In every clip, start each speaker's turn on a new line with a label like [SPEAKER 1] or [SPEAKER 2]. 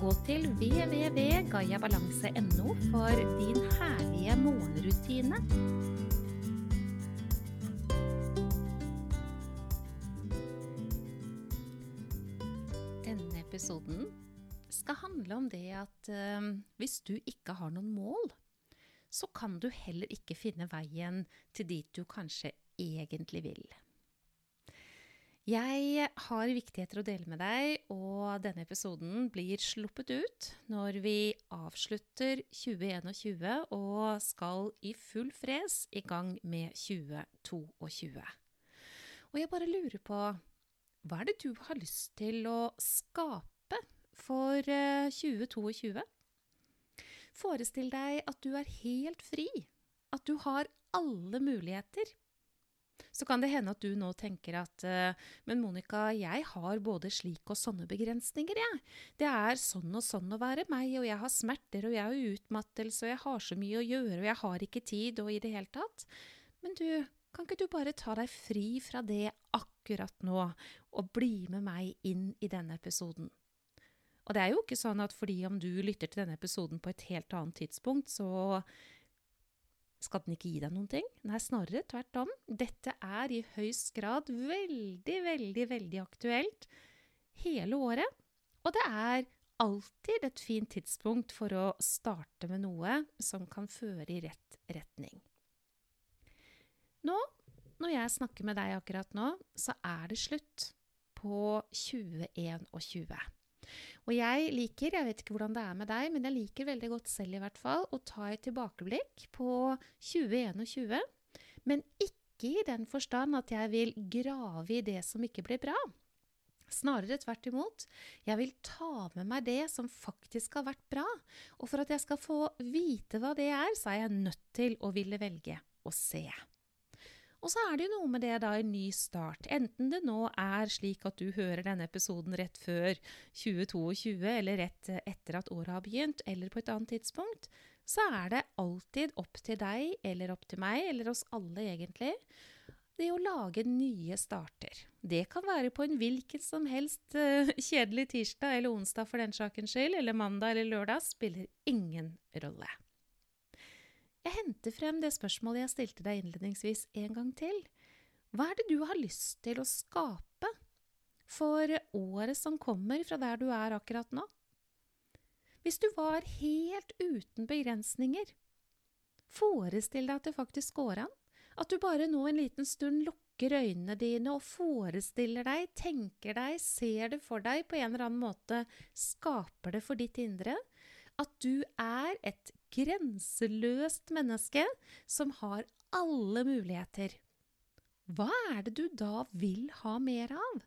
[SPEAKER 1] Gå til www.gayabalanse.no for din herlige morgenrutine. Denne episoden skal handle om det at øh, hvis du ikke har noen mål, så kan du heller ikke finne veien til dit du kanskje egentlig vil. Jeg har viktigheter å dele med deg, og denne episoden blir sluppet ut når vi avslutter 2021 og skal i full fres i gang med 2022. Og jeg bare lurer på hva er det du har lyst til å skape for 2022? Forestill deg at du er helt fri, at du har alle muligheter så kan det hende at du nå tenker at uh, Men Monica, jeg har både slik og sånne begrensninger, jeg. Det er sånn og sånn å være meg, og jeg har smerter, og jeg har utmattelse, og jeg har så mye å gjøre, og jeg har ikke tid, og i det hele tatt. Men du, kan ikke du bare ta deg fri fra det akkurat nå, og bli med meg inn i denne episoden? Og det er jo ikke sånn at fordi om du lytter til denne episoden på et helt annet tidspunkt, så skal den ikke gi deg noen ting? Nei, snarere tvert om. Dette er i høyst grad veldig, veldig, veldig aktuelt hele året. Og det er alltid et fint tidspunkt for å starte med noe som kan føre i rett retning. Nå, når jeg snakker med deg akkurat nå, så er det slutt på 2021. Og jeg liker, jeg vet ikke hvordan det er med deg, men jeg liker veldig godt selv i hvert fall å ta et tilbakeblikk på 2021. Men ikke i den forstand at jeg vil grave i det som ikke ble bra. Snarere tvert imot. Jeg vil ta med meg det som faktisk har vært bra. Og for at jeg skal få vite hva det er, så er jeg nødt til å ville velge å se. Og så er det jo noe med det da, en ny start. Enten det nå er slik at du hører denne episoden rett før 2022, eller rett etter at året har begynt, eller på et annet tidspunkt, så er det alltid opp til deg, eller opp til meg, eller oss alle egentlig, det å lage nye starter. Det kan være på en hvilken som helst uh, kjedelig tirsdag eller onsdag for den sakens skyld, eller mandag eller lørdag, spiller ingen rolle. Jeg henter frem det spørsmålet jeg stilte deg innledningsvis en gang til. Hva er det du har lyst til å skape for året som kommer fra der du er akkurat nå? Hvis du var helt uten begrensninger, forestill deg at det faktisk går an. At du bare nå en liten stund lukker øynene dine og forestiller deg, tenker deg, ser det for deg på en eller annen måte, skaper det for ditt indre. At du er et grenseløst menneske som har alle muligheter. Hva er det du da vil ha mer av?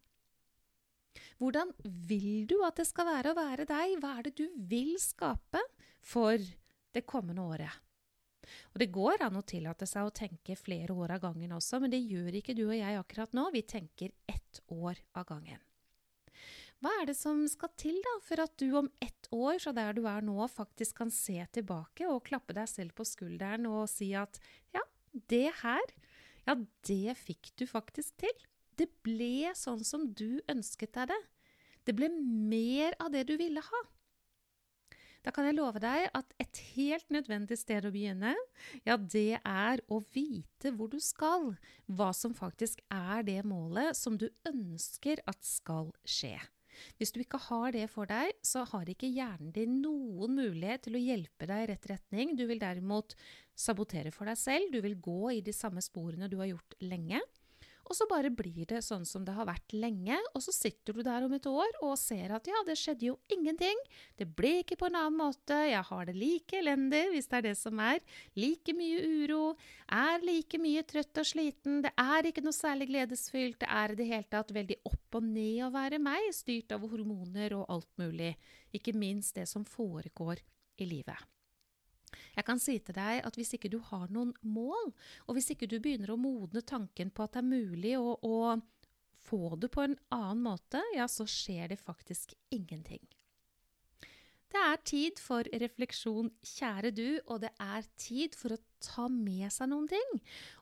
[SPEAKER 1] Hvordan vil du at det skal være å være deg? Hva er det du vil skape for det kommende året? Og Det går an å tillate seg å tenke flere år av gangen også, men det gjør ikke du og jeg akkurat nå. Vi tenker ett år av gangen. Hva er det som skal til da, for at du om ett år, fra der du er nå, faktisk kan se tilbake og klappe deg selv på skulderen og si at ja, det her, ja, det fikk du faktisk til. Det ble sånn som du ønsket deg det. Det ble mer av det du ville ha. Da kan jeg love deg at et helt nødvendig sted å begynne, ja, det er å vite hvor du skal, hva som faktisk er det målet som du ønsker at skal skje. Hvis du ikke har det for deg, så har ikke hjernen din noen mulighet til å hjelpe deg i rett retning. Du vil derimot sabotere for deg selv, du vil gå i de samme sporene du har gjort lenge. Og så bare blir det sånn som det har vært lenge, og så sitter du der om et år og ser at ja, det skjedde jo ingenting, det ble ikke på en annen måte, jeg har det like elendig, hvis det er det som er, like mye uro, er like mye trøtt og sliten, det er ikke noe særlig gledesfylt, det er i det hele tatt veldig opp og ned å være meg, styrt av hormoner og alt mulig, ikke minst det som foregår i livet. Jeg kan si til deg at hvis ikke du har noen mål, og hvis ikke du begynner å modne tanken på at det er mulig å, å få det på en annen måte, ja, så skjer det faktisk ingenting. Det er tid for refleksjon, kjære du, og det er tid for å ta med seg noen ting.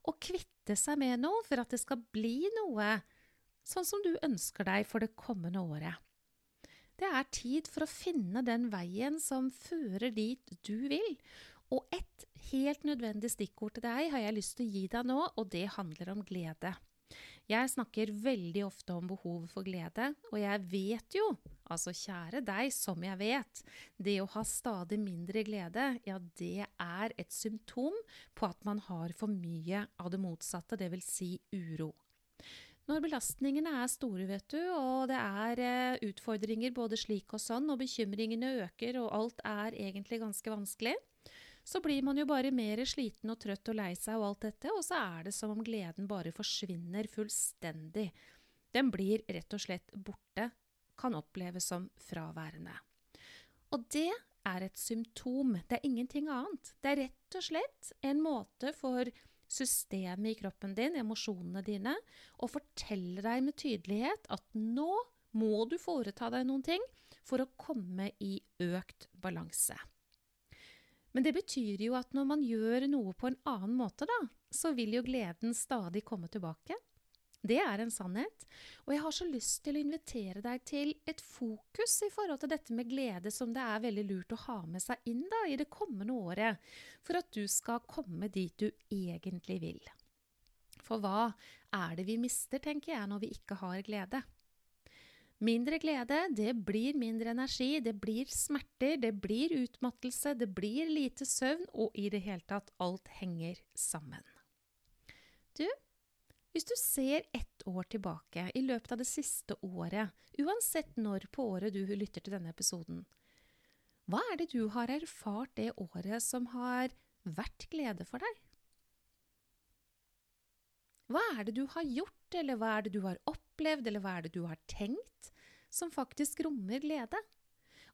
[SPEAKER 1] Og kvitte seg med noe for at det skal bli noe sånn som du ønsker deg for det kommende året. Det er tid for å finne den veien som fører dit du vil. Og ett helt nødvendig stikkord til deg har jeg lyst til å gi deg nå, og det handler om glede. Jeg snakker veldig ofte om behovet for glede, og jeg vet jo, altså kjære deg som jeg vet, det å ha stadig mindre glede, ja, det er et symptom på at man har for mye av det motsatte, vil si uro. Når belastningene er store, vet du, og det er eh, utfordringer både slik og sånn, og bekymringene øker og alt er egentlig ganske vanskelig, så blir man jo bare mer sliten og trøtt og lei seg og alt dette, og så er det som om gleden bare forsvinner fullstendig. Den blir rett og slett borte, kan oppleves som fraværende. Og det er et symptom, det er ingenting annet. Det er rett og slett en måte for systemet i kroppen din, emosjonene dine, og forteller deg med tydelighet at nå må du foreta deg noen ting for å komme i økt balanse. Men det betyr jo at når man gjør noe på en annen måte, da, så vil jo gleden stadig komme tilbake. Det er en sannhet. Og jeg har så lyst til å invitere deg til et fokus i forhold til dette med glede som det er veldig lurt å ha med seg inn da, i det kommende året, for at du skal komme dit du egentlig vil. For hva er det vi mister, tenker jeg, når vi ikke har glede? Mindre glede, det blir mindre energi, det blir smerter, det blir utmattelse, det blir lite søvn, og i det hele tatt alt henger sammen. Du, hvis du ser ett år tilbake, i løpet av det siste året, uansett når på året du lytter til denne episoden, hva er det du har erfart det året som har vært glede for deg? Hva er det du har gjort, eller hva er det du har opplevd, eller hva er det du har tenkt, som faktisk rommer glede?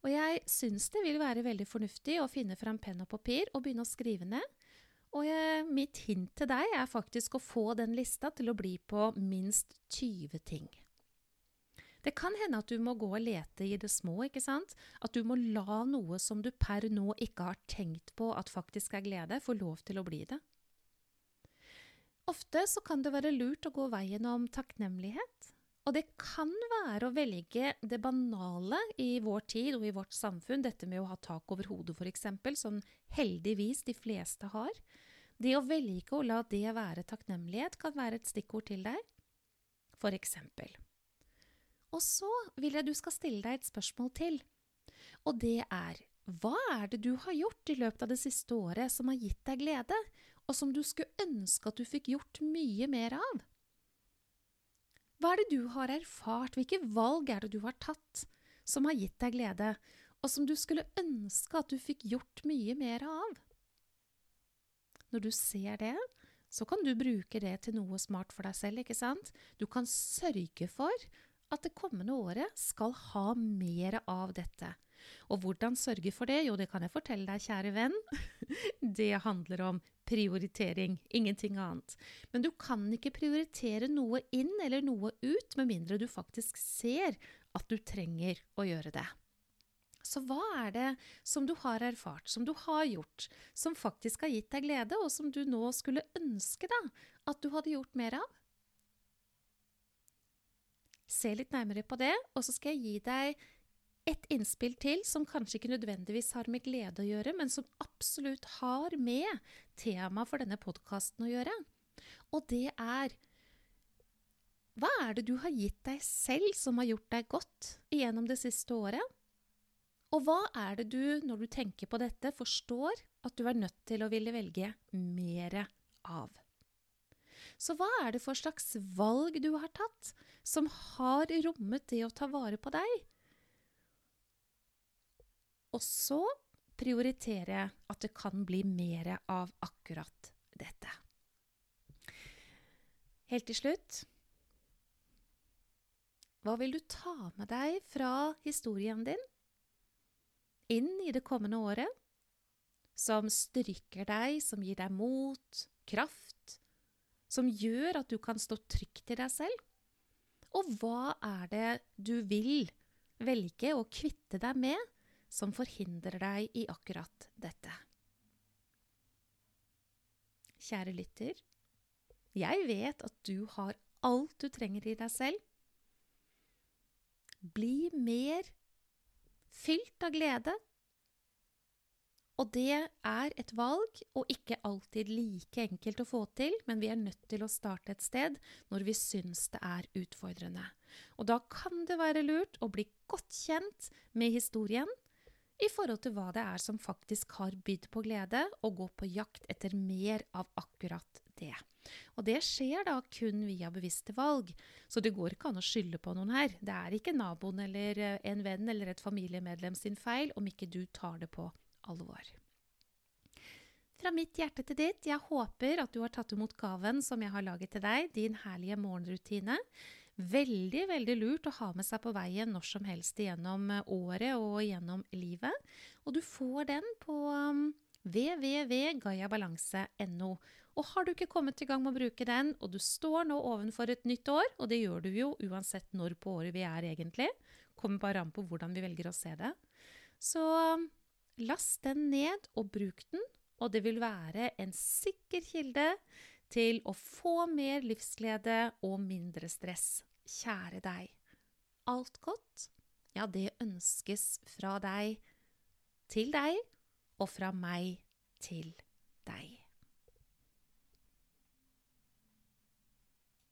[SPEAKER 1] Og jeg syns det vil være veldig fornuftig å finne fram penn og papir og begynne å skrive ned og jeg, mitt hint til deg er faktisk å få den lista til å bli på minst 20 ting. Det kan hende at du må gå og lete i det små, ikke sant? At du må la noe som du per nå ikke har tenkt på at faktisk er glede, få lov til å bli det. Ofte så kan det være lurt å gå veien om takknemlighet. Og det kan være å velge det banale i vår tid og i vårt samfunn, dette med å ha tak over hodet f.eks., som heldigvis de fleste har. Det å velge å la det være takknemlighet kan være et stikkord til deg, eksempel. Og så vil jeg du skal stille deg et spørsmål til, og det er hva er det du har gjort i løpet av det siste året som har gitt deg glede, og som du skulle ønske at du fikk gjort mye mer av? Hva er det du har erfart, hvilke valg er det du har tatt som har gitt deg glede, og som du skulle ønske at du fikk gjort mye mer av? Når du ser det, så kan du bruke det til noe smart for deg selv, ikke sant? Du kan sørge for at det kommende året skal ha mer av dette. Og hvordan sørge for det? Jo, det kan jeg fortelle deg, kjære venn. Det handler om prioritering, ingenting annet. Men du kan ikke prioritere noe inn eller noe ut med mindre du faktisk ser at du trenger å gjøre det. Så hva er det som du har erfart, som du har gjort, som faktisk har gitt deg glede, og som du nå skulle ønske deg at du hadde gjort mer av? Se litt nærmere på det, og så skal jeg gi deg et innspill til som kanskje ikke nødvendigvis har med glede å gjøre, men som absolutt har med temaet for denne podkasten å gjøre. Og det er hva er det du har gitt deg selv som har gjort deg godt gjennom det siste året? Og hva er det du, når du tenker på dette, forstår at du er nødt til å ville velge mere av? Så hva er det for slags valg du har tatt, som har rommet det å ta vare på deg? Og så prioriterer jeg at det kan bli mer av akkurat dette. Helt til slutt Hva vil du ta med deg fra historien din? inn i det kommende året? som styrker deg, som gir deg mot, kraft, som gjør at du kan stå trygt i deg selv? Og hva er det du vil velge å kvitte deg med som forhindrer deg i akkurat dette? Kjære lytter, jeg vet at du har alt du trenger i deg selv. Bli mer fylt av glede. Og det er et valg, og ikke alltid like enkelt å få til, men vi er nødt til å starte et sted når vi syns det er utfordrende. Og da kan det være lurt å bli godt kjent med historien i forhold til hva det er som faktisk har bydd på glede, og gå på jakt etter mer av akkurat det. Og det skjer da kun via bevisste valg, så det går ikke an å skylde på noen her. Det er ikke naboen eller eh, en venn eller et familiemedlem sin feil om ikke du tar det på alvor. Fra mitt hjerte til ditt, jeg håper at du har tatt imot gaven som jeg har laget til deg, din herlige morgenrutine. Veldig, veldig lurt å ha med seg på veien når som helst gjennom eh, året og gjennom livet. Og du får den på um, www.gayabalanse.no. Og har du ikke kommet i gang med å bruke den, og du står nå ovenfor et nytt år, og det gjør du jo uansett når på året vi er egentlig, kommer bare an på hvordan vi velger å se det, så um, last den ned og bruk den, og det vil være en sikker kilde til å få mer livsglede og mindre stress. Kjære deg. Alt godt, ja, det ønskes fra deg til deg og fra meg til deg.